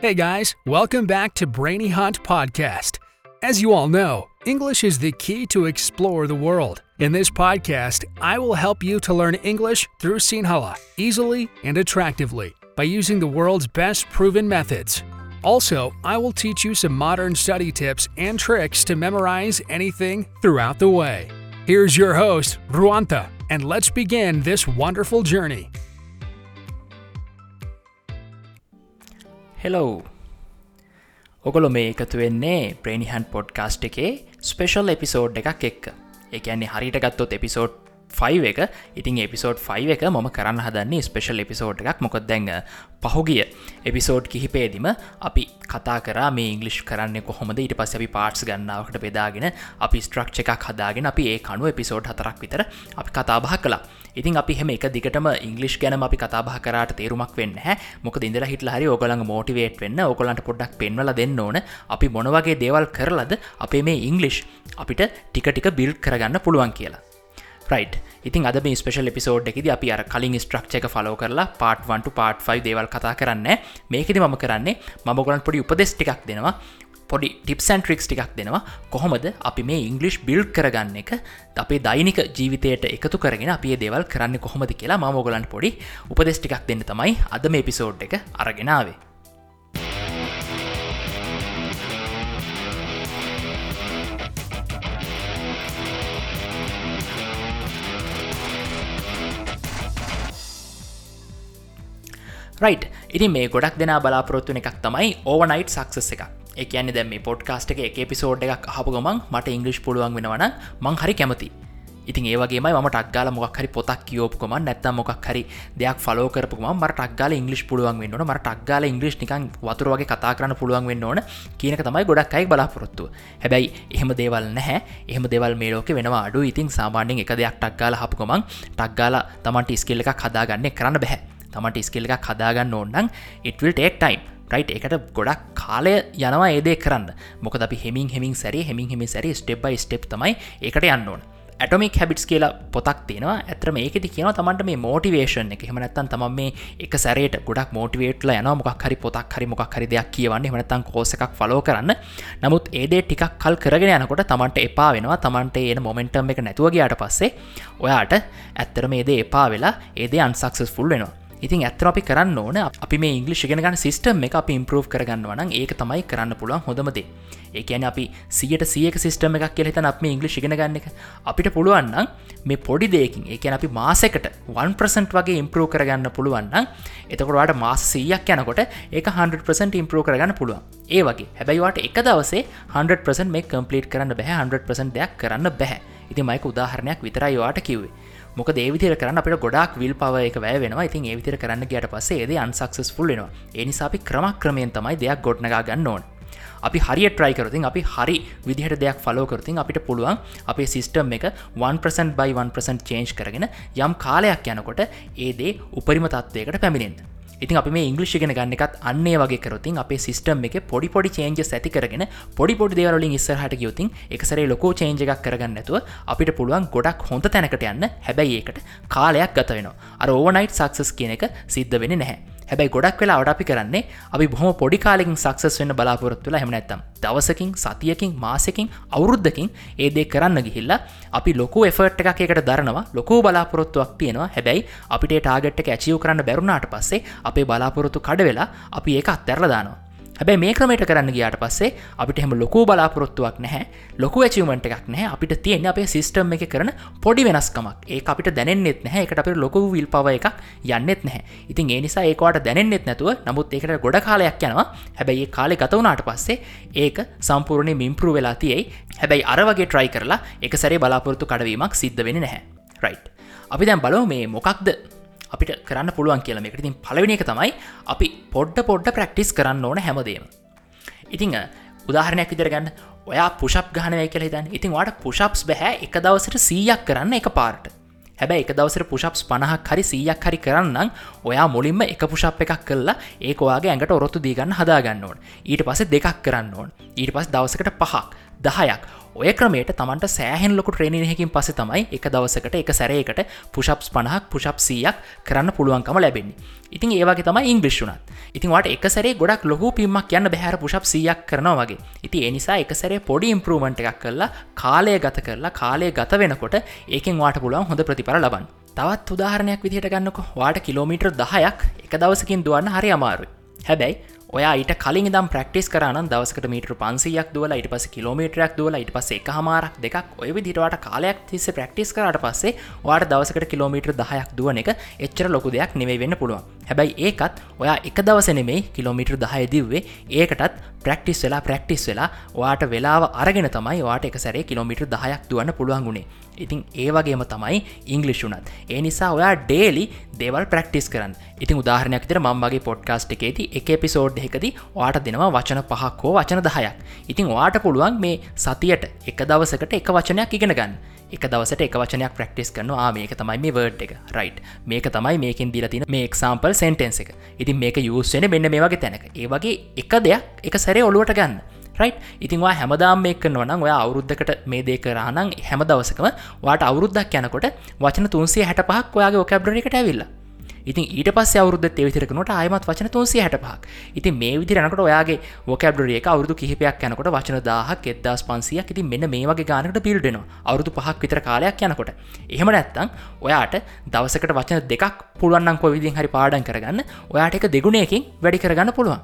Hey guys, welcome back to Brainy Hunt Podcast. As you all know, English is the key to explore the world. In this podcast, I will help you to learn English through Sinhala easily and attractively by using the world's best proven methods. Also, I will teach you some modern study tips and tricks to memorize anything throughout the way. Here's your host, Ruanta, and let's begin this wonderful journey. Hello ඔගොලො මේ එකතු වෙන්නේ ප්‍රේනිහන් podcast එකේ special episode එකක් එක්ක. එකන්නේ හරිට ගත්තොත් episode 5 එක. ඉතින් එපිසෝඩ් 5 එක ම කරන්න හදන්නේ ස්පෙෂල් එපිසෝඩ් එකක්. මොකක් දැඟ පහුගිය එපිසෝඩ් කිහිපේදිම අපි කතා කර මේ ඉංගලිෂ් කරන්න කොහොමද? ඊට පස් අපි පාට්ස් ගන්නාවට බෙදාගෙන අපි ස්ට්‍රක්ෂ එකක් හදාගෙන අපි ඒ කනුව එපිසෝඩ් හතරක් විතර අපි කතාබහ කලා ඉතින් අපි හෙම එක දිගටම ඉංගලිෂ් ගැන අපි කතාබහ කරට තේරුමක් වෙන්න හැ. මොක ඉඳල හිටල හරි ඕගලඟ මෝටිවේට් වෙන්න ඕගලන්ට පොඩ්ඩක් පෙන්වල දෙන්න ඕන. අපි මොනවගේ දේවල් කරලද අපේ මේ ඉංගලිෂ් අපිට ටික ටික බිල් කරගන්න පුළුවන් කියලා. රයි් ඉතින් අද මේ ස්පේෂල් එපිසෝඩ් එකෙද අපි අර කලින් ස්ට්‍රක්ෂ එක ෆලෝ කරලා පාට්වන්ට පාට් 5 දේවල් කතා කරන්න. මේකෙද මම කරන්නේ මම ගොලන් පොඩි උපදෙස් ටිකක් දෙනවා. පොඩි ටිප්සන් ට්‍රික්ස් ටිකක් දෙනවා. කොහොමද අපි මේ ඉංගලිෂ් බිල් කරගන්න එක අපේ දෛනික ජීවිතයට එකතු කරගෙන අපේ දේවල් කරන්න කොහොමද කියලා ම ගොලන් පොඩි උපදෙස් ටිකක් දෙන්න තමයි අද මේ පිසෝඩ් එක අරගෙනාවේ රයි් ඉතින් මේ ගොඩක් දෙනා බලාපොරොත්තුන එකක් තමයි ඕවනයිට් සක්සස් එක එකන්නේ දැම පොඩ්කාස්ට එක පිසෝඩ් එකක් හපු ගමන් මට ඉංගලිෂ් පුළුවන් වෙනවන මං හරි කැමති. ඉතින් ඒවගේ ම ටක්ගල මොක්හරි පොතක් කියෝපුකම නැත්තම් මොක් හරි දෙයක් ෆලෝ කරපුම මට ටක්ගල ඉංගලිස් පුළුවන් වෙන්න මට ටක්ගල ඉංගලිස් නිකන් වතුර වගේ කතා කරන්න පුළුවන් වෙන්න ඕන කියනක තමයි ගොඩක් අයි බලාපොරොත්තු හැබැයි එහෙම දේවල් නැහැ. එහම දෙවල් මේලෝක වෙනවා අඩු ඉතින් සාමාන්‍යෙන් එක දෙයක් ටක්ගල හපුකමන් ටක්ගල තමන්ට ස්කිල්ල එකක් හදාගන්න කරන්න බැහැ තමට ස්කිල් එකක් හදාගන්න ඕන්නම් it will take time right එකට ගොඩක් කාලය යනවා ඒදේ කරන්න. මොක අපි හෙමින් හෙමින් සැරි හෙමින් හෙමි සැරි ස්ටෙප්බයි ස්ටප් තමයි එකට යන්න ඕන. ඇටමික් හැබිටස් කියලා පොතක් තියෙනවා. ඇතරම ඒකෙති කියන තමන්ට මේ මෝටිවේෂන් එක. හෙමනත්තන් තම මේ එක සැරේට ගොඩක් මෝටිවේට්ල යන මොක් හරි පොතක් හරි මොක් හරි දෙයක් කියවන්නේ. හමනතන් කෝස එකක් ෆලෝ කරන්න. නමුත් ඒදේ ටිකක් කල් කරගෙන යනකොට තමන්ට එපා වෙනවා. තමන්ට ඒන මොමෙන්ටම් එක නැතුවගේයට පස්සේ ඔයාට ඇත්තර මේද එපා වෙලා ඒදේ අන්සක්සස් ෆුල් වෙනවා. ඉතින් ඇත්තර අපි කරන්න ඕන අපි මේ ඉංගලිෂ් ගෙනගන්න සිස්ටම් එක අපි ඉම්පරෝ් කරගන්න වන ඒක තමයි කරන්න පුළුවන් හොඳමදේ ඒකන අපි සියට සියක සිස්ටම එකක් කෙලෙතන අප මේ ඉංගලිෂ් ගෙන ගන්න එක. අපිට පුළුවන්නම් මේ පොඩි දෙකින් ඒකන අපි මාසකට 1% වගේ ඉම්පරෝ කරගන්න පුළුවන්න එතකොටවාට මාස සීයක් යනකොට ඒ 100% ඉම්පරෝ කරගන්න පුළුවන්. ඒ වගේ. හැබැයිවාට එක දවසේ 100% මේ කම්පලිට කරන්න බැහ 100% දෙයක් කරන්න බැහැ. ඉති මයික උදාහරණයක් විතරයි වාට කිව්වේ. මොක දේවිදිර කරන්න අපට ගොඩක් විල් පව එක වැය වෙනවා. ඉතින් ඒවිතර කරන්න ගට පසේ ඒද අන්සක්සස් ෆුල්ලෙනවා එනිසාපි ක්‍රමක් ක්‍රමයෙන් තමයි දෙයක් ගොඩ්නගා ගන්න ඕන. අපි හරි ට්‍රයි කරතින් අපි හරි විදිහට දෙයක් ෆලෝ කරතින් අපිට පුළුවන් අපේ සිිස්ටම් එක 1% බයි 1% චේන්ජ් කරගෙන යම් කාලයක් යනකොට ඒදේ උපරිම තත්වයකට පැමිණෙන්න්න ඉතින් අපි මේ ඉංගලිෂ් ගෙන ගන්න එකත් අන්නේ වගේ කරොතින් අපේ සිස්ටම් එක පොඩි පොඩි චේන්ජ ඇති කරගෙන පොඩි පොඩි දේවලින් ඉස්සරහට ගියවතින් එකසරේ ලොකෝ චේන්ජ එකක් කරගන්නඇතුව අපිට පුළුවන් ගොඩක් හොඳ තැනකට යන්න. හැබැයි ඒකට කාලයක් ගත වෙනවා. අර ඕනයිට් සක්සස් කියන එක සිද්ධ වෙන නැහැ. හැබැයි ගොඩක් වෙලාවට අපි කරන්නේ අපි බොහම පොඩි කාලෙකින් සක්සස් වෙන්න බලාපොරොත්තුල හැමනැත්තම් දවසකින් සතියකින් මාසකින් අවුරුද්ධකින් ඒදේ කරන්න ගිහිල්ලා අපි ලොකු එෆර්ට් එකක් එකට දරනවා ලොකෝ බලාපොරොත්තුවක් තියෙනවා. හැබැයි අපිට ටාගට් ඇචියව කරන්න බැරුණාට පස්සේ අපේ බලාපොරොත්තු කඩ වෙලා අපි ඒක අත්තරලදානවා හැබැ මේ ක්‍රමට කරන්න ගියාට පස්සේ අපිට එහම ලොකු බලාපොරොත්තුවක් නැහැ ලොකු ඇචිවමට එකක් නැහැ. අපිට තියෙන අපේ සිස්ටම් එක කරන පොඩි වෙනස්කමක්. ඒ අපිට දැනෙන්නෙත් නැහැ. එකට අපට ලොකු විල් පව එකක් යන්නෙත් නැහැ. ඉතින් ඒ නිසා ඒකවාට දැනෙන්නෙත් නැතුව නමුත් ඒකට ගොඩ කාලයක් යනවා. හැබැයි ඒ කාලෙ ගතවුණට පස්සේ ඒක සම්පූර්ණය මිම්පරු වෙලා තියයි. හැබැයි අරවගේ ට්‍රයි කරලා එක සැරේ බලාපොරොත්තු කඩවීමක් සිද්ධ වෙන නැහැ. රයි් අපි දැන් බලව මේ මොකක්ද අපිට කරන්න පුළුවන් කියලම එක ඉතින් පලවෙනි එක තමයි අපි පොඩ්ඩ පොඩ්ඩ ප්‍රක්ටිස් කරන්න ඕන හැමදේම. ඉතිං උදාහරණයක් විදර ගන්න. ඔයා පුෂප් ගහනය කියල හිතන් ඉතින් වාට පුෂප්ස් බැහැ එක දවසට සීයක් කරන්න එක පාර්ට. හැබැ එක දවසර පුෂප්ස් පණහක් හරි සීයක් හරි කරන්නම් ඔයා මුලින්ම එක පුෂප් එකක් කල්ලා ඒකවාගේ ඇඟට ඔරොත්තු දීගන්න හදාගන්න ඕන්. ඊට පස දෙකක් කරන්න ඕන්. ඊට පස් දවසකට පහක්. දහයක්. ඔය ක්‍රමයට තමන්ට සෑහෙන් ලොකු ට්‍රේණයකින් පස තමයි එක දවසකට එක සැරයකට පුෂප්ස් පණහක් පුෂප් සීයක් කරන්න පුළුවන්කම ලැබෙන්නේ. ඉතින් ඒවාගේ තමයි ඉංග්‍රිශ්ුනත් ඉතින් වට එක සැරේ ගොඩක් ලොහු පිම්මක් යන්න බැහර පුෂප් සීයක් කරනවා වගේ. ඉති එනිසා එක සැරේ පොඩි ඉම්පරූමන්ට එකක් කරලා කාලය ගත කරලා කාලය ගත වෙනකොට ඒකෙන් වාට පුළුවන් හොඳ ප්‍රතිපර ලබන් තවත් උදාහරණයක් විදිහට ගන්නක. වාට කිලෝමීටර් දහයක් එක දවසකින් දුවන්න හරි අමාරුයි. හැබැයි ඔයා ඊට කලින් දම් ප්‍රක්ටිස් කරන දවසකට මීටර පන්සියක් දුවල ඉට පස කිලෝමීටරයක් දුවල ඉට පස එක හමාරක් දෙකක් ඔය විදිටවට කාලයක් තිස්ස ප්‍රක්ටිස් කරට පස්සේ වාට දවසකට කිලෝමීටර් දහයක් දුවන එක එච්චර ලොකු දෙයක් නෙවෙයි වෙන්න පුළුවන්. හැබැයි ඒකත් ඔයා එක දවස නෙමේ කිලෝමීටර් දහය දිව්වේ. ඒකටත් ප්‍රක්ටිස් වෙලා ප්‍රක්ටිස් වෙලා වාට වෙලාව අරගෙන තමයි වාට එක සැරේ කිලෝමීටර් දහයක් දුවන්න පුළුවන් ගුණේ ඉතින් ඒ වගේම තමයි ඉංගලිෂුනත් ඒ නිසා ඔයා ඩේලි දේවල් ප්‍රක්ටිස් කරන්න. ඉතින් උදාහරනයක් තර මම්මගේ පොඩ්කාස්ට් එකේති එක පිසෝඩ් එකති වාට දෙනවා වචන පහක් හෝ වචන දහයක්. ඉතින් වාට පුළුවන් මේ සතියට එක දවසකට එක වචනයක් ඉගෙන ගන්න. එක දවසට එක වචනයක් ප්‍රක්ටිස් කරනවා. මේක තමයි මේ වර්ඩ් එක. රයිට් මේක තමයි මේකින් දිලතින මේ එක්සාම්පල් සෙන්ටෙන්ස එක. ඉතින් මේක යුස්සෙන මෙන්න මේ වගේ තැනක. ඒ වගේ එක දෙයක් එක සැරේ ඔලුවට ගන්න. රයි් ඉතින්වා හැමදාම් මේක නොනම් ඔය අවුරුද්ධකට මේ දේ කරානං හැම දවසකම වාට අවුරුද්දක් යනකොට වචන තුන්සේ හැට පහක් ඔයාගේ ඔකැබ්ඩරිකට ඇවිල්ලා. ඉතින් ඊට පස් අවුරුද තෙවිතරකනට අයමත් වචන තුන්සේ හැට පහක් ඉතින් මේ විදිරනකට ඔයාගේ ෝකැබ්ඩරිය එක අවුදු කිහිපයක් යනකොට වචන දාහක් එදදාස් පන්සියක්. ඉතින් මෙන්න මේ වගේ ගානකට පිල්ඩෙනවා අවුදු පහක් විතර කාලයක් යනකොට. එහෙම නැත්තං ඔයාට දවසකට වචන දෙකක් පුළුවන්නම් කොවිදිින් හරි පාඩන් කරගන්න ඔයාට එක දෙගුණයකින් වැඩි කරගන්න පුළුවන්.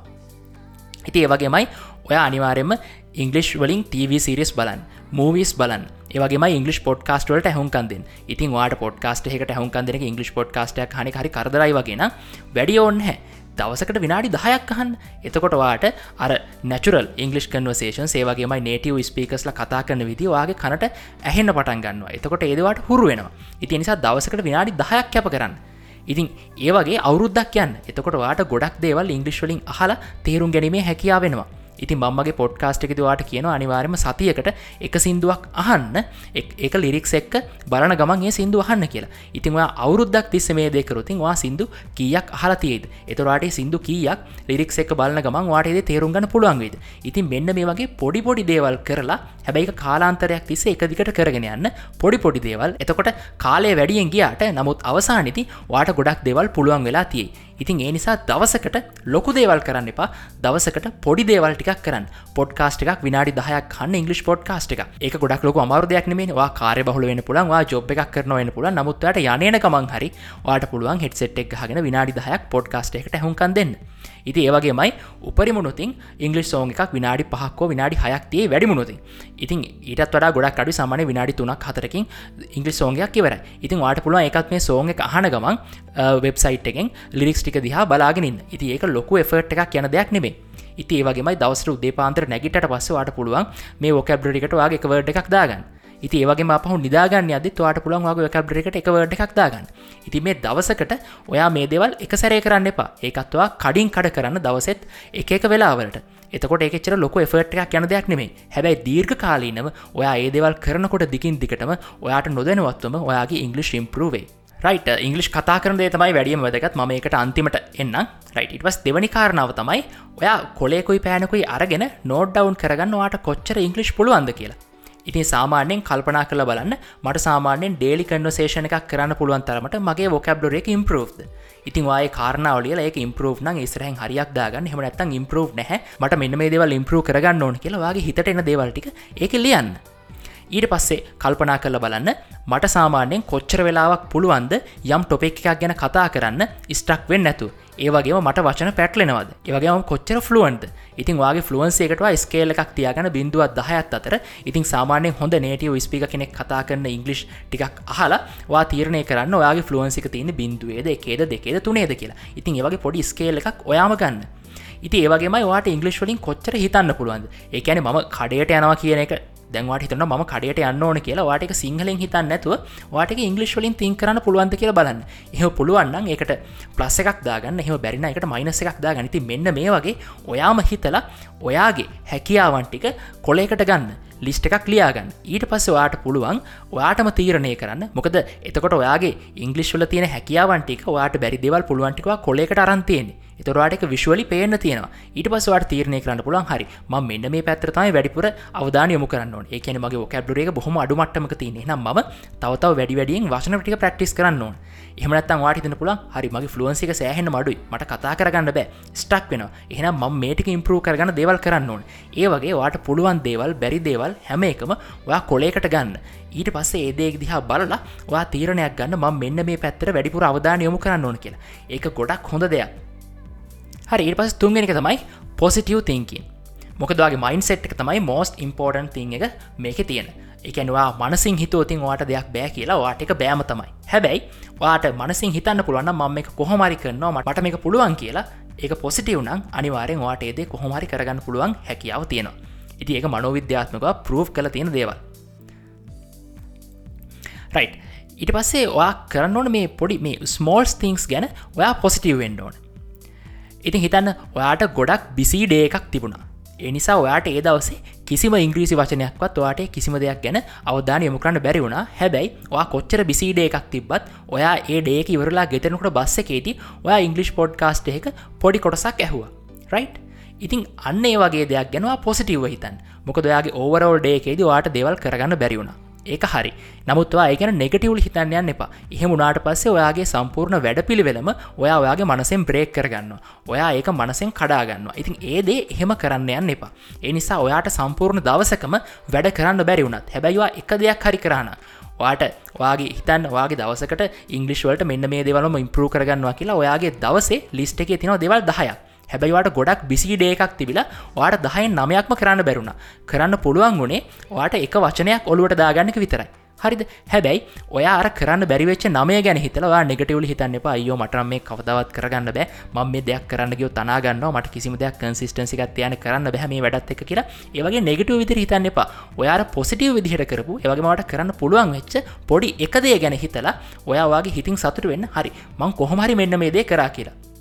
ඉති ඒවගේමයි ඔය අනිවාරෙන්ම ඉංගලිෂ් වලින් TV සිරිස් බලන් මූවිස් බලන් ඒවගේ ඉංගලි පොඩ්කාස්ටවලට හැහුන්කන්දෙන් ඉතින් වාට පොඩ්කාස්ට එකට හැහුන්කන්දෙන ඉංගලි පොඩ්කාස්ටයක් හනි හරි කරදරයි වගෙන වැඩිය ඔන්න හැ දවසකට විනාඩි දහයක් අහන් එතකොට වාට අර නැචුරල් ඉංගලිස් කන්වසේෂන් සේවගේමයි නේටව ස්පීකස්ල කතා කරන විදි වගේ කනට ඇහෙන්න පටන් ගන්නවා. එතකොට ඒදවාට හුරු වෙනවා. ඉති නිසා දවසකට විනාඩි දහයක් කැප කරන්න. ඉතින් ඒවගේ අවුරුද්දක් යන්න. එතකොට වාට ගොඩක් දේවල් ඉංගලිස්වලින් අහලා තේරුම් ගැනීමේ හැකියාව වෙනවා ඉතින් මම්මගේ පොඩ්කාස්ට එකද වාට කියන අනිවාර්ම සතියකට එක සිින්දුවක් අහන්න. එක ලිරික්ස් එක්ක බලන ගමන්ගේ සිින්දු අහන්න කියලා. ඉතින් අවුරුද්දක් තිස්ස මේ දෙකරුතින් වා සිින්දු කියක් අහලතියේද එතුරට සිින්දු කියක් ලිරික්ස් එක් බලන ගමන් වාටේද තේරුම්ගන්න පුළුවන්ගේද ඉතින් මෙන්න මේ වගේ පොඩි පොඩි දේවල් කරලා හැබැයි කාලාන්තරයක් තිස්ස එක දිකට කරගෙන යන්න පොඩි පොඩි දේවල්. එතකොට කාලය වැඩියෙන් ගියාට නමුත් අවසානිති වාට ගොඩක් දෙවල් පුළුවන් වෙලා තියේ ඉතින් ඒ නිසා දවසකට ලොකු දේවල් කරන්න එපා. දවසකට පොඩි දේවල් ටිකක් කරන්න. පොඩ්කාස්ට එකක් විනාඩි දහයක් කන්න ඉංගලි පොඩ්කාස්ට එක එක ගොඩක් ලොක අමාරදයක් නෙමේවා කාරය බහුල වෙන පුළන්වා ජොබ් එකක් කරනවන්න පුළ නමුත්වට යනන කමන් හරි වාට පුළුවන් හෙට්සෙට් එක් හගෙන විනාඩි දහයක් පොඩ්කාස්ට එකට හුන්කන් දෙන්න. ඉති ඒවගේමයි උපරිමුණුතින් ඉංගලි සෝන් එකක් විනාඩි පහක්කෝ විනාඩි හයක් තිය වැඩිමුණුති ඉතින් ඊටත් වඩා ගොඩක් අඩු සමන විනාඩි තුනක් හතරකින් ඉංගලි සෝන්ගයක් ඉවර ඉතින් වාට පුළුවන් එකත් මේ සෝන් එක අහන ගමන් වෙබ්සයිට් එකෙන් ලිරික්ස් ටික දිහා බලාගෙනින් ඉති ඒක ලොකු එෆර්ට් එකක් යන දෙයක් නෙමේ ඉති ඒවගේමයි දවසට උදේපාන්තර නැගිට පස්සවාට පුළුවන් මේ ෝකැබ්ඩරිකට වගේ එක වර්ඩ එකක් දාගන්න. ඉති ඒවගේ පහු නිදාගන්න අද තුවාට පුළන් වගේ කැබ්ඩරිකට එකවර්ඩ එකක් දාගන්න. ඉති මේ දවසකට ඔයා මේ දෙවල් එක සැරේ කරන්න එපා. ඒකත්වා කඩින් කඩ කරන්න දවසෙත් එක එක වෙලාවලට. එතකොට ඒචර ලොක එෆර්ට් එකක් යන දෙයක් නෙමේ හැබැයි දීර්ඝ කාලීනව ඔයා ඒ දෙවල් කරනකොට දිකින් දිකටම ඔයාට නොදැනවත්වම ඔයාගේ ඉංගලිස් ඉම්පරුවේ රයිට ඉංගලිස් කතා කරන දේ තමයි වැඩියම වැදගත්. ම එකට අන්තිමට එන්න රයිටවස් දෙවනි කාරණාව තමයි ඔයා කොලෙකුයි පෑනකුයි අරගෙන නෝඩ් ඩවන් කරගන්න වාට කොච්චර ඉංගලිස් පුළුවන්ද කියලා. ඉතින් සාමාන්‍යයෙන් කල්පනා කළ බලන්න මට සාමාන්‍යෙන් ඩේලි කන්වසේෂන එකක් කරන්න පුළුවන් තරමට මගේ ොකබ්ඩොර එක ඉම්පරෝ්ද ඉතින් වාය කාරනාවලිය ඒක ඉම්පරෝ් න ඉස්රහන් හරියක් දාගන්න. හමනත්තන් ඉම්පරෝ් නැහැ. මට මෙන්න මේ දේවල් ඉම්පරෝ කරගන්න ඕන කියලා වගේ හිතට එන දේවල්ටික ඒක ලියන්න. ඊට පස්සේ කල්පනා කරල බලන්න මට සාමාන්‍යයෙන් කොච්චර වෙලාවක් පුළුවන්ද යම් ටොපෙක් එකක් ගැන කතා කරන්න ස්ටක් වෙන්න නැතු ඒවගේ මට වචන පැටලෙනවද? ඒවගේම කොච්චර ෆලුවන්ද ඉතින් වගේ ෆලුවන්සේකටවා ස්කේල එකක් තියාගන බිඳුවත් දහයත් අතර ඉතින් සාමාන්‍ය හොඳ නේටිය ස්පික කෙනෙක් කතා කරන්න ඉංගලිෂ් ටිකක් අහලා වා තීරණය කරන්න ඔයාගේ ෆලුවන්සික තියෙන බිඳුවේද එකේද දෙකේද තුනේද කියලා. ඉතින් ඒවගේ පොඩි ස්කේල එකක් ඔයාම ගන්න. ඉති ඒවගේ වාට ඉංගලිස් වලින් කොච්චර හිතන්න පුළුවන්ද? ඒකැන ම කඩයට යනවා කියන එක දැන්වාට හිතන ම කඩයට යන්න ඕන කියලා. වාටක සිංහලෙන් හිතන්න නැතුව වාටක ඉංගලිස් වලින් තින් කරන්න පුළුවන්ද කියලා බලන්න. එහ පුළුවන්න්න එකට ප්ලස් එකක් දාගන්න. එහ බැරින එකට මයිනස එකක් දා ගනිති මෙන්න මේ වගේ ඔයාම හිතලා ඔයාගේ හැකියාවන්ටික කොලේකට ගන්න ලිස්ට එකක් ලියාගන්න. ඊට පස්ස වාට පුළුවන් ඔයාටම තීරණය කරන්න. මොකද එතකොට ඔයාගේ ඉංගලිස්වල තියෙන හැකියාවන්ටික වාට බැරි දෙවල් පුළුවන්ටිකවා කොලෙකට අරන්තියන්නේ එතොරවාට එක විශ්වලි පේන තියෙනවා. ඊට පස්වාට තීරණය කරන්න පුළන් හරි ම මෙන්න මේ පැත්‍රතයි වැඩිපුර අවධාන යොමු කරන්න ඒ කියන මගේ කැබ්ඩරේ බොහොම අඩුමට්ටමක තියෙන නම් ම තවතාව වැඩි වැඩියෙන් වශනටික ප්‍රක්ටිස් කරන්න ඕන. එහමනත්තන් වාටිතන පුළ හරි මගේ ෆලුවන්සික සෑහෙන මඩුයි මට කතා කරගන්න බෑ. ස්ටක් වෙන එහෙනම් ම මේටික ඉම්පරූ කරගන්න දේවල් කරන්න ඕන. ඒ වගේ වාට පුළුවන් දේවල් බැරි දේවල් හැම එකම ඔයා කොලේකට ගන්න. ඊට පස්සේ ඒදේක් දිහා බලලා වා තීරණයක් ගන්න ම මෙන්න මේ පැත්තර වැඩිපුර අවධාන යොමු කරන්න ඕන කියලා. ඒක ගොඩක් හොඳ දෙයක්. හරි ඒ පස් තුන්ගෙනක තමයි පොසිටව් තිංකින් මොකදවාගේ මයින් සෙට් එක තමයි මෝස්ට ඉම්පෝර්ටන් තිං එක මේක තියෙන. එකනවා මනසින් හිතෝතින් වාට දෙයක් බෑ කියලා වාට එක බෑම තමයි. හැබැයි වාට මනසින් හිතන්න පුළුවන් මම එක කොහොමරි කරනවා මට මේක පුළුවන් කියලා ඒක පොසිටව් නම් අනිවාරෙන් වාට ඒදේ කොහොමරි කරගන්න පුළුවන් හැකියාව තියෙනවා. ඉති ඒක මනෝවිද්‍යාත්මක ප්‍රෝ් කළ තියෙන දේවල්. රයි් ඊට පස්සේ වා කරන්න ඕන මේ පොඩි මේ ස්මෝල්ස් තිංස් ගැන ඔයා පොසිටව් වෙන්ඩෝන ඉතින් හිතන්න ඔයාට ගොඩක් බිසි ඩේ එකක් තිබුණා. එනිසා ඔයාට ඒ දවසේ කිසිම ඉංග්‍රීසි වචනයක්වත් ඔයාට කිසිම දෙයක් ගැන අවධාන යොමු කරන්න බැරි වුණා. හැබැයි වා කොච්චර බිසිඩේ එකක් තිබත් ඔයා ඒ ඩේක ඉවරලා ගෙතනකට බස්ස එකේති ඔයා ඉංගලිෂ් පොඩ්කාස්ට් එක පොඩි කොටසක් ඇහවා. රයි් ඉතින් අන්න ඒ වගේ දෙයක් ගැනවා පොසිටව් හිතන් මොකද ඔයාගේ ඕවරෝල් ඩේකේද වාට දෙවල් කරගන්න බැරිවුණා ඒක හරි. නමුත්වා ඒකන නෙගටවල් හිතන්න යන්න එපා. එහෙම උනාට පස්සේ ඔයාගේ සම්පූර්ණ වැඩ පිළිවෙලම ඔයා ඔයාගේ මනසෙන් බ්‍රේක් කරගන්න ඔයා ඒක මනසෙන් කඩාගන්න ඉතින් ඒදේ එහෙම කරන්න යන්න එපා. ඒ නිසා ඔයාට සම්පූර්ණ දවසකම වැඩ කරන්න බැරි වුණත් හැබැයිවා එක දෙයක් හරි කරන්න වාට වගේ හිතන් වගේ දවසකට ඉංගලිස්වලට මෙන්න මේ දෙවලම ඉම්පරූ කරගන්නවා කියලා ඔයාගේ දවසේ ලිස්ට එක තිනව දෙවල් දහයක්. හැබැයිවාට ගොඩක් බිසිඩේ එකක් තිබිලා වාට දහයෙන් නමයක්ම කරන්න බැරුණ කරන්න පුළුවන් වුණේ වාට එක වචනයක් ඔලුවට දාගන්නක විතරයි. හරිද? හැබැයි ඔය අර කරන්න බැරිවෙච් නමය ගැන හිතලවා නෙගටවල හිතන්න එපා. අයෝ මටරම් මේ කවදවත් කරගන්න බෑ. ම මේ දෙයක් කරන්න ගියෝ තනාගන්න මට කිසිම දෙයක් කන්සිස්ටන්සිකත් යන කරන්න බැහම වැඩත් එක කියලා. ඒවගේ නෙගටව විදිර හිතන්න එපා. ඔයාර පොසිටව විදිහට කරපු ඒවගේමට කරන්න පුළුවන් වෙච්ච පොඩි එකදේ ගැන හිතලා ඔයාගේ හිතින් සතුට වෙන්න හරි. මං කොහොමරි මෙන්න මේ දේ කරා කියලා.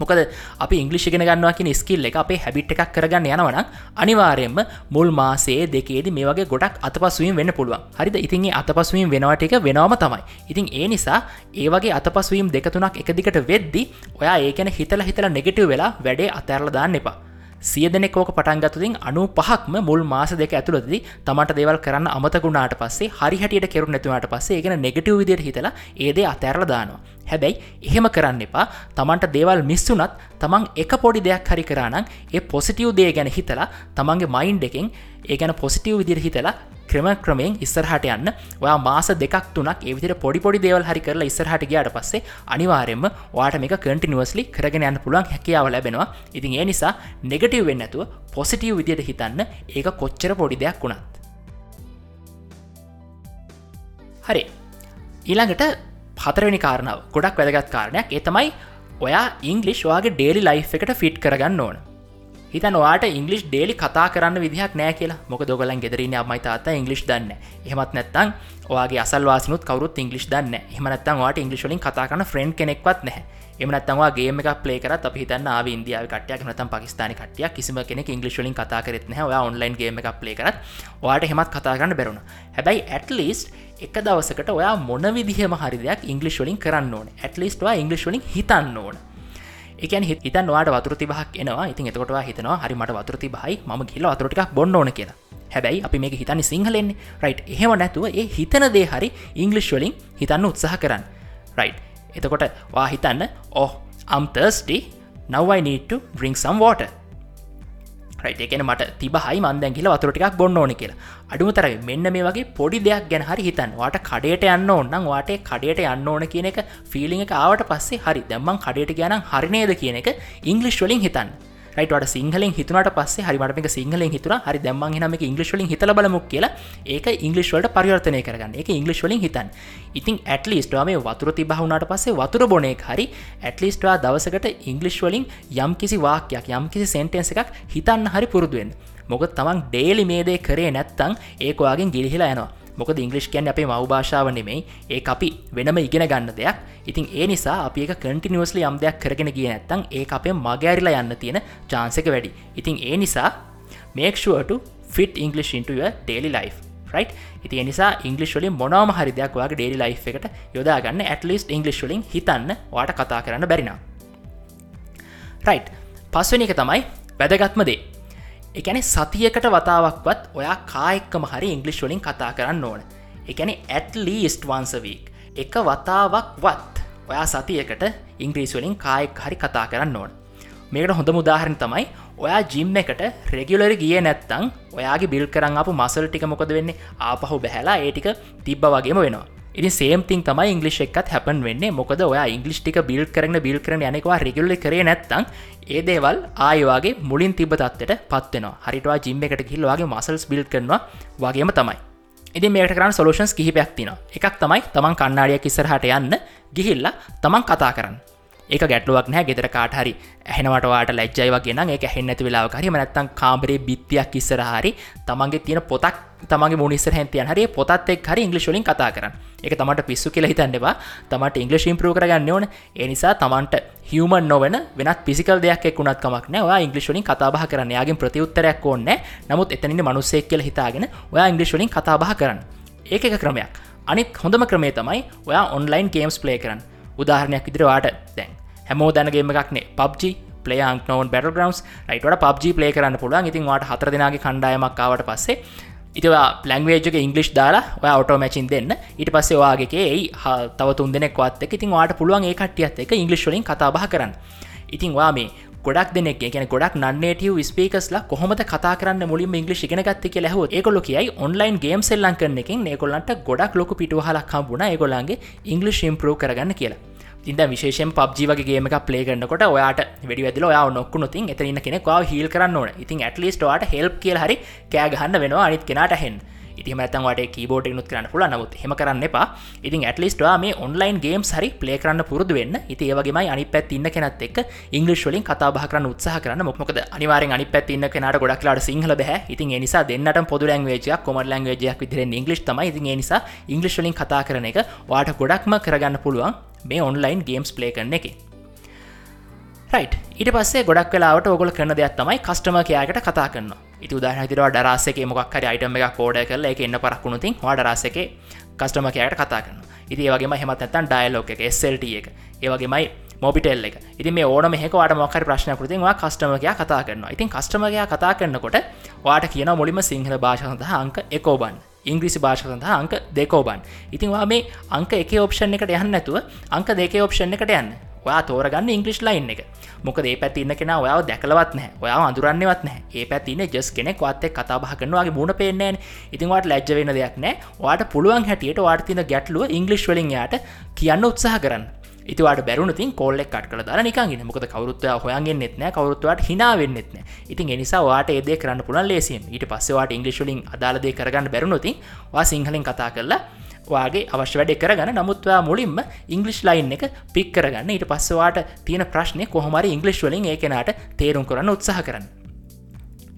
මොකද අපි ඉංගලිෂි ගෙන ගන්නවා කියෙන ස්කිල් එක අපේ හැබිට් එකක් කරගන්න යනවන අනිවාරයෙන්ම මුල් මාසේ දෙකේද මේ වගේ ගොඩක් අතපසුවීම වෙන්න පුළුවන්. හරිද? ඉතින්ගේ අතපසුවීම වෙනවට එක වෙනවම තමයි. ඉතින් ඒ නිසා ඒවගේ අතපසුවීම් දෙකතුනක් එකදිකට වෙද්දි ඔයා ඒකැන හිතල හිතල නෙගෙටව වෙලා වැඩේ අතැරල දාන්න එපා. සිය දෙනෙ කෝක පටන්ගතුතින් අනු පහක්ම මුල් මාස දෙක ඇතුළදදි තමට දේවල් කරන්න අමතකුණාට පස්සේ හරිහටියට කෙරු නැතුවාට පස්සේ ගෙන නෙගටව විදිර හිතලා ඒදේ අතැරල දානවා. හැබැයි එහෙම කරන්න එපා. තමන්ට දේවල් මිස්සුනත් තමන් එක පොඩි දෙයක් හරි කරානම් ඒ පොසිටව් දේ ගැන හිතලා තමන්ගේ මයින්් එකෙන් ඒ ගැන පොසිටව් විදිර හිතලා ක්‍රම ක්‍රමයෙන් ඉස්සරහට යන්න. ඔයා මාස දෙකක් තුනක් ඒවිදිර පොඩි පොඩි දේවල් හරි කරලා ඉස්සරහට ගයාට පස්සේ අනිවාරෙන්ම වාට මේක කටිනිවස්ලි කරගෙන යන්න පුළුවන් හැකියාව ලැබෙනවා. ඉතින් ඒ නිසා නෙගටව් වෙන්න ඇතුව පොසිටව් විදියට හිතන්න ඒක කොච්චර පොඩි දෙයක් වුණත්. හරි. ඊළඟට පතරවෙනි කාරණාව. ගොඩක් වැදගත් කාරණයක්. ඒ තමයි ඔයා ඉංගලිෂ් වාගේ ඩේලි ලයි් එකට ෆිට් කරගන්න ඕන. හිත නොවාට ඉංගලිස් ඩේලි කතා කරන්න විදිහක් නෑ කියලා. මොක දොගලන් ගෙදරන අමයි තාත ඉංගලිස් දන්න එහමත් නැත්තං ඔගේ අසල්වාසනුත් කවරුත් ඉංගලිස් දන්න එහමනත්තන් වාට ඉංගලිස්වලින් කතා කරන ෆ්‍රෙන්් කෙනෙක්වත් නැහැ. එමනත්තවා ගේම එක පලේ කර අපි හිතන්න ආව ඉන්දියාව කටයක් නතම් පකිස්ාන කටිය කිසිම කෙනෙ ඉංගලිස්වලින් කතා කරෙත් නෑ ඔයා ඔන්ලයින් ගේම එක පලේ කරත් වාට හෙමත් කතා කරන්න බැරුණ හැබැයි ඇටලිස්ට එක දවසකට ඔයා මොන විදිහම හරි දෙයක් ඉංගලිස්වලින් කරන්න ඕන. ඇටලිස්ටවා ඉංගලිස්වලින් හිතන්න ඕන. එකන් හිතන් වාට වතුරති බහක් එනවා. ඉතින් එතකොටවා හිතනවා හරිමට වතුරති බයි ම කියල වතුරටික් බොන්න ඕන කියලා. හැබැයි අපි මේක හිතන්න සිංහලෙන් රයි් එහෙම නැතුව ඒ හිතන දේ හරි ඉංගලිෂ් වලින් හිතන්න උත්සාහ කරන්න. රයි් එතකොට වා හිතන්න ඕහ අම්තර්ස්ටි නවයි නීට ඩිංක් සම් වෝට රයිට එකන මට තිබහයි මන්දැන් කියල වතුරටිකක් බොන්න ඕන කියලා. අඩුමතර මෙන්න මේ වගේ පොඩි දෙයක් ගැන හරි හිතන් වාට කඩේට යන්න ඕන්නම් වාට කඩේට යන්න ඕන කියන එක ෆිලිං එක ආවට පස්සේ හරි. දැම්මන් කඩේට ගැනම් හරිනේද කියන එක ඉංගලිෂ් වලින් හිතන්න. රයිටට සිංහලෙන් හිතුනට පස්සේ හරිමට එක සිංහලෙන් හිතුර හරි දැම්ම නම ඉංගලිස්වලින් හිතල බලමුක් කියලා ඒක ඉංගලිස්වලට පරිවර්තනය කරගන්න. එක ඉංගලිස්වලින් හිතන් ඉතින් ඇටලිස්ටවා මේ වතුර තිබහුණට පස්සේ වතුර බොනෙක් හරි ඇටලිස්ටවා දවසකට ඉංගලිස්වලින් යම් කිසි වාක්‍යයක් යම් කිසි සෙන්ටෙන්ස එකක් හිතන්න හරි පුරුදුවෙන් මොක තමන් ඩේලි මේදේ කරේ නැත්තං ඒකවාගෙන් ගිලිහිලා යනවා. මොකද ඉංගලිෂ් කියන් අපේ මව් භාෂාව නෙමෙයි. ඒ අපි වෙනම ඉගෙන ගන්න දෙයක්. ඉතින් ඒ නිසා අපි එක කටිනිවස්ලි යම් දෙයක් කරගෙන කිය නැත්තං ඒ අපේ මගෑරිලා යන්න තියෙන චාන්සක වැඩි. ඉතින් ඒ නිසා මේක්ෂුවට ෆිට ඉංගලිෂ් ඉන්ටුව ඩේලි ලයි් රයි් ඉති නිසා ඉංගලිස්වලින් මොනම හරිදයක් වගේ ඩේලි ලයි් එකට යොදාගන්න ඇටලිස්ට ඉංගලිස්වලින් හිතන්න වාට කතා කරන්න බැරිනා රයිට් පස්වනි එක තමයි වැදගත්මදේ එකැනෙ සතියකට වතාවක්වත් ඔයා කායෙක්කම හරි ඉංගලිෂ් වලින් කතා කරන්න ඕන. එකැනෙ ඇත් ලීස්ට වන්සවීක් එක වතාවක් වත් ඔයා සතියකට ඉංග්‍රීස් වලින් කායෙක් හරි කතා කරන්න ඕන. මේකට හොඳ මුදාහරණ තමයි ඔයා ජිම් එකට රෙගුලරි ගිය නැත්තං ඔයාගේ බිල් කරන්න අප මසල් ටික මොකද වෙන්නේ? ආපහු බැහලා ඒටික තිබ්බ වගේම වෙනවා. ඉනි සේම්තින් තමයි ඉංගලිෂ් එකත් හැපන් වෙන්නේ. මොකද ඔයා ඉංගලිෂ් ටික බිල් කරන බිල් කරන යනෙකවා රෙගුල්ල කරේ නැත්තං ඒ දේවල් ආයවාගේ මුලින් තිබ තත්වට පත්වෙනවා හරිටවා ජිම්ම එකට කිල්වාගේ මසල්ස් බිල් කරනවා වගේම තමයි. ඉදි මේට කරන්න සොලූෂන්ස් කිහිපයක් තින එකක් තමයි තමන් කන්නාඩියක් ඉස්සරහට යන්න ගිහිල්ලා තමන් කතා කරන්න. ඒක ගැටලුවක් නෑ ගෙදර කාටහරි ඇහෙනවටවාට ලැජ්ජයි වගෙන එක හෙන්නඇති වෙලාව හරි. මනත්තන් කාම්බරේ බිත්තියක් ඉස්සරහරි තමන්ගේ තියෙන පොතක් තමගේ මුනිස්සර හැතියන් හරි පොතත් එක් හරි ඉංගලිශලින් කතා කරන්න. එක තමට පිස්සු කියල හිතන්නවා තමට ඉංගලිශ ඉම්පරෝ කරගන්න ඕන. එනිසා තමන්ට හියමන් නොවන වෙනත් පිසිකල් දෙයක් එක්ුණත් කමක් නෑ ඉංගලිශලින් කතාබහ කරන්න. යාගේ ප්‍රතිඋත්තරයක් ඕන්න නමුත් එතනින් මනුස්සෙක් කියල හිතාගෙන ඔයා ඉංගලිශලින් කතාබහ කරන්න. ඒක එක ක්‍රමයක්. අනිත් හොඳම ක්‍රමේ තමයි ඔයා ඔන්ලයින් ගේම්ස් ප්ලේ කරන්න. උදාහරණයක් විදිරවාට දැන් හැමෝ දැනගේම එකක්නේ පබ්ජි පලේන්ක් නොවන් බැට ග්‍රවන්ස් රයිට පබ්ජි පලේ කරන්න පුළුවන්. ඉතින් වාට හතර දෙනාගේ කණ්ඩායමක්කාවට පස්සේ ඉතිවා ලංවේජක ඉංගලිෂ් දාලා ඔය ඔටෝ මැචින් දෙන්න. ඉට පස්සේ වාගේ ඒ තව තුන් දෙනෙක්වත් එක ඉතින් වාට පුළුවන් ඒ කටියත් එක ඉංගලිස්වලින් කතාබහ කරන්න. ඉතින් වා මේ ගොඩක් දෙනෙක් ගැන ගොඩක් නන්නේටව ස්පේකස්ලා කොහොමද කතා කරන්න මුලින් ඉංගලි ගෙනගත්ත කිය ලැහෝ ඒකොලො කියයි ඔන්ලයින් ගේම් සෙල්ලන් කරන එකින් ඒකොල්ලන්ට ගොඩක් ලොක පිටුහලක් හම්බුණ ඒගොල්ලන්ගේ ඉංගලිෂ් ඉම්පරෝ කරගන්න කියලා. ඉද විශේෂෙන් පබ්ජි වගේම එක පලේ කරන්නකොට ඔයාට වැඩි වැදිල ඔයා නොක්කු නොතින් එතරන්න කෙනෙක්වා හිල් කරන්න ඕන. ඉතින් ඇටලිස්ටවාට හෙල්ප් කියල හරි කෑගහන්න වෙනවා අනිත් කෙනට හෙන් ඉතිම ඇතන්වට කීබෝඩ් නුත් කරන්න පුල නමුත් හෙම කරන්න එපා. ඉතින් ඇටලිස්ටවා මේ ඔන්ලයින් ගේම් හරි පලේ කරන්න පුරදු වෙන්න. ඉති ඒවගේමයි අනි පැත් ඉන්න කෙනත් එක් ඉංගලිස්වලින් කතාබහ කරන්න උත්සාහ කරන්න. මොක්මකද අනිවාරෙන් අනි පැත් ඉන්න කෙනට ගොඩක්ලාට සිංහල බැහ ඉතින් නිසා දෙන්නට පොදු ලංවේජයක් කොම ලංවේජයක් විදිර ඉංගලිස් තමයි. ඉතින් නිසා ඉංගලිස්වලින් කතා කරන එක වාට ගොඩක්ම කරගන්න පුළුවන් මේ ඔන්ලයින් ගේම්ස් ප්ලේ කරන එක. රයිට් ඉට පස්සේ ගොඩක් වෙලාට ඔගොල කරන දෙයක් තමයි කස්ටම කයාකට කතා කරන්න ඉති උදාහනතිරවා ඩරස්සක මොක්හර අයිටම එක කෝඩ කරල එක එන්න පරක්ුණුතින් වාඩරස්සක කස්ටම කයාට කතා කරන්න ඉති වගේ හෙමත් ඇතන් ඩයිලෝක එක SLT එක ඒවගේමයි මොබිටෙල් එක. ඉති මේ ඕන මෙහකවාට මොකර ප්‍රශ්න කෘතිවා කස්ටමකයා කතා කරනවා. ඉතින් කස්ටමකයා කතා කරන්නකොට වාට කියන මුලිම සිංහල භාෂසඳ අංක එකෝබන් ඉංග්‍රිසි භාෂ සඳහා අංක දෙකෝබන් ඉතින්වා මේ අංක එක ඔප්ෂන් එකට යන්න නැතුව අංක දෙක ඔප්ෂන් එකට යන්න. ඔයා තෝරගන්න ඉංගලිස් ලයින් එක. මොක ඒ පැතින්න කෙන ඔයාව දැකලවත් නෑ ඔයා අඳුරන්නවත් නෑ ඒ පැතින ජස් කෙනෙක් වත්තේ කතාබහ කරනවාගේ මුණ පේනෑන් ඉතින්වාට ලැජ්ජ වෙන දෙයක් නෑ වාට පුළුවන් හැටියට වාර්තින ගැටලුව ඉංගලිස් වලින් යායට කියන්න උත්සාහ කරන්න. ඉතිවාට බැරුණතින් කොල්ලෙක් කට කළ. දර නිකන්ගෙන මොකද කවරුත්ව හොයන්ගෙන් නෙත්න කවරුත්වට හිනාවෙන්නෙත්න ඉතින් එනිසා වාට ඒදේ කරන්න පුළන් ලේසිම් ඊට පස්සවාට ඉංගලිශලින් අදාලදේ කරගන්න බැරුණොතින් වා සිංහලින් කතා කරලා වාගේ අවශ්‍ය වැඩ කරගන්න. නමුත්වා මුලින්ම ඉංගලිස් ලයින් එක පික් කරගන්න. ඊට පස්සවාට තියෙන ප්‍රශ්නය කොහොමරි ඉංගලිස් වලින් ඒකනට තේරුම් කරන්න උත්සාහ කරන්න.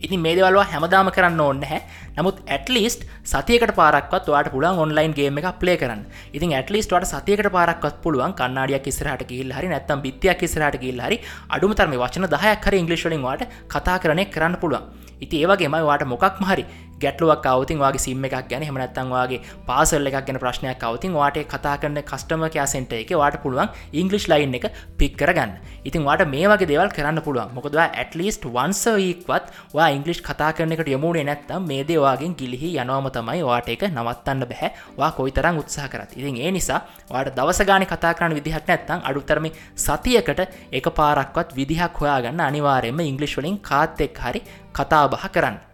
ඉතින් මේ දෙවල්වා හැමදාම කරන්න ඕන්න හැ නමුත් ඇටලිස්ට සතියකට පාරක්වත් වාට පුළන් ඔන්ලයින් ගේම එක ප්ලේ කරන්න. ඉතින් ඇටලිස්ට වට සතියකට පාරක්වත් පුළුවන් කන්නාඩියක් ඉස්රහට කිල් හරි නැත්තම් බිත්තියක් ඉස්රහට කිල් හරි අඩුමතරම වචන දහයක් හරි ඉංගලිස්වලින් වාට කතා කරනය කරන්න පුළුවන්. ඉති ඒවගේම වාට මොකක් මහරි ගැටලුවක් අවතින් වගේ සිම්ම එකක් ගැන හමනත්තන්වාගේ පාසල් එකක් ගැන ප්‍රශ්නයක් අවතින් වාට කතා කරන කස්ටම කෑසෙන්ට එක වාට පුළුවන් ඉංගලිස් ලයින් එක පික් කරගන්න. ඉතින් වාට මේ වගේ දෙවල් කරන්න පුළුවන්. මොකදවා ඇටලිස්ට වන්සවීක්වත් වා ඉංගලිස් කතා කරනකට යමුණේ නැත්තම් මේ දේවාගෙන් ගිලිහි යනවම තමයි වාට එක නවත්තන්න බැහැ. වා කොයි තරම් උත්සාහ කරත්. ඉතින් ඒ නිසා වාට දවසගාන කතා කරන්න විදිහක් නැත්තම් අඩුතරම සතියකට එක පාරක්වත් විදිහක් හොයාගන්න අනිවාරයෙන්ම ඉංගලිස් වලින් කාත් එක් හරි කතා බහ කරන්න. රයිට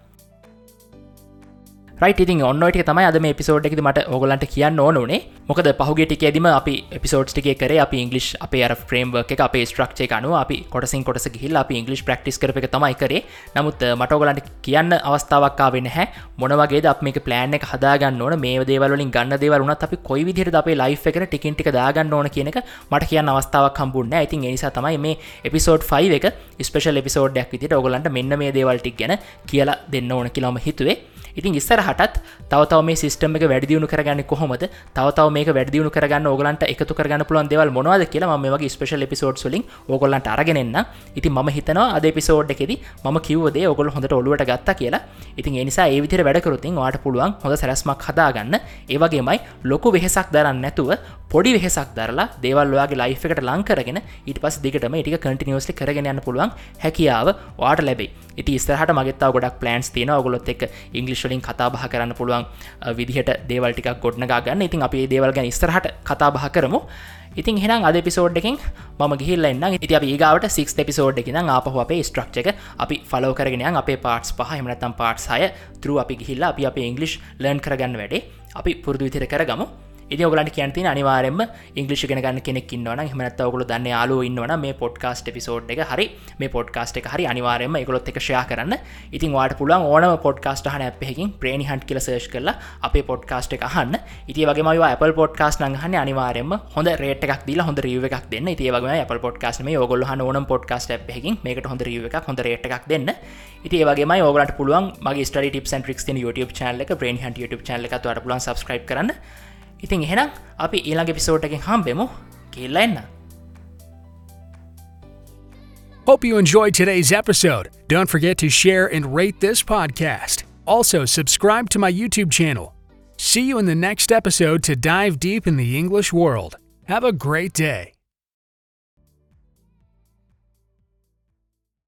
ඉතින් ඔන්නට තමයි අද මේ පිසෝඩ් එකද මට ඔගලන්ට කියන්න ඕනේ මොකද පහුගේ ටිකේදම අපි පිසෝඩ් ටික කර අප ඉංගලිස් අප අර ෆ්‍රේම්ව එක අපේ ස්ට්‍රක්ෂය අනු අපි කොටසින් කොටස ගහිල් අපි ඉංගලිස් ප්‍රක්ටිස් කර එක තමයි කරේ. නමුත් මටෝගලන්ට කියන්න අවස්ථාවක්කා වෙන හැ මොනවගේ අප මේ ප්ලෑන් එක හදාගන්න ඕන. මේ දේවලින් ගන්න දේවලුනත් අපි කොයි විදිර අපේ ලයි් එක ටිකින්ටික දාගන්න ඕන කියන එක මට කියන්න අවස්ථාවක් හම්බුන්න ඉතින් නිසා තමයි මේ එපිසෝඩ් 5 එක ස්පේෂල් එපිසෝඩ්ඩක් විදිට ඔගලන්ට මෙන්න මේ දේවල්ටික් ගැන කියලා දෙන්න ඕන කියලාම හිතුවේ. ඉතින් ඉස්සරහටත් තවතව මේ සිස්ටම එක වැඩියුණු කරගන්න කොහොමද? තවතව මේ වැඩියුණු කරගන්න ඕගලන්ට එකතු කරගන්න පුළන් දෙවල් මොනවද කියලා ම වගේ ස්පේෂල් එපිසෝඩ් වලින් ඕගොල්ලන්ට අරගෙනන්න ඉතින් ම හිතනවා අද පිසෝඩ් එකෙද ම කිවදේ ඔගොල හොඳට ඔලුවට ගත්ත කියලා. ඉතින් එනිසා ඒ විදිර වැඩකරුතින් වාට පුළුවන් හොඳ සැරස්මක් හදාගන්න. ඒවගේමයි ලොකු වෙහෙසක් දරන්න නැතුව පොඩි වෙහෙසක් දරලා දේවල්වාගේ ලයි් එකට ලංකරගෙන ඉට පස් දිගටම ඉටික කටිනිියස්ලි කරගෙන යන්න පුළුවන් හැකියාව වාට ලැබේ ඉති ස්තරහට මගත්තාව ගොඩක් පලන්ස් තියෙන ඔගොලොත් එක් ඉංගලිස්වලින් කතාබහ කරන්න පුළුවන් විදිහට දේවල්ටික් ගොඩ්නගා ගන්න. ඉතින් අපේ දේවල් ගැන ස්තරහට කතාබහ කරමු. ඉතින් හෙනම් අද පිසෝඩ් එකින් ම ගිල්ලන්න ඉති අප ඒගවට සික් පිසෝඩ් එකන ආපහ අපේ ස්ට්‍රක්්ක අපි ෆලෝ කරගෙන අපේ පාටස් පහ එමනතම් පාට්සාය තරු අපි ගිහිල්ලා අපි අප ඉංගලිෂ් ලර්න් කරගන්න වැඩේ. අපි පුරදු විතර කරගමු. ඉදි ඔගලට කියන්ති අනිවාරෙන්ම ඉංගලිෂ් ගෙනගන්න කෙනෙක් ඉන්නවන හමනත් ඔගුල දන්න යාලු ඉන්නවන මේ පොඩ්කාස්ට පිසෝඩ් එක හරි මේ පොඩ්කාස්ට එක හරි අනිවාරෙන්ම එකගොලොත් එක ෂයා කරන්න. ඉතින් වාට පුලන් ඕනම පොඩ්කාස්ට හන අපහකින් ප්‍රේණි හන්ට කියල සේෂ් කරලා අපේ පොඩ්කාස්ට එක හන්න ඉති වගේ මයි Apple පොඩ්කාස් නහන අනිවාරෙන්ම හොඳ රේට එකක් දීලා හොඳ රිය එකක් දෙන්න. ඉතිේ වගේ Apple පොඩ්කාස් මේ ඔගොල්ල ඕනම් පොඩ්කාස්ට අපහකින් මේකට හොඳ රිය එකක් හොඳ රේට එකක් දෙන්න. ඉති ඒවගේ ඔගලට පුළුවන් මගේ ස්ට ටිප් ටික් YouTube චනල එක ප්‍රේන් හන්ට YouTube චනල එක තුවට පුලන් සබස්ක්‍රයිබ් කරන්න. ඉතින් එහෙනම් අපි ඊළඟ පිසෝට්කින් හම්බෙමු කියල්ලා එන්න. Hope you enjoyed today's episode. Don't forget to share and rate this podcast. Also, subscribe to my YouTube channel. See you in the next episode to dive deep in the English world. Have a great day.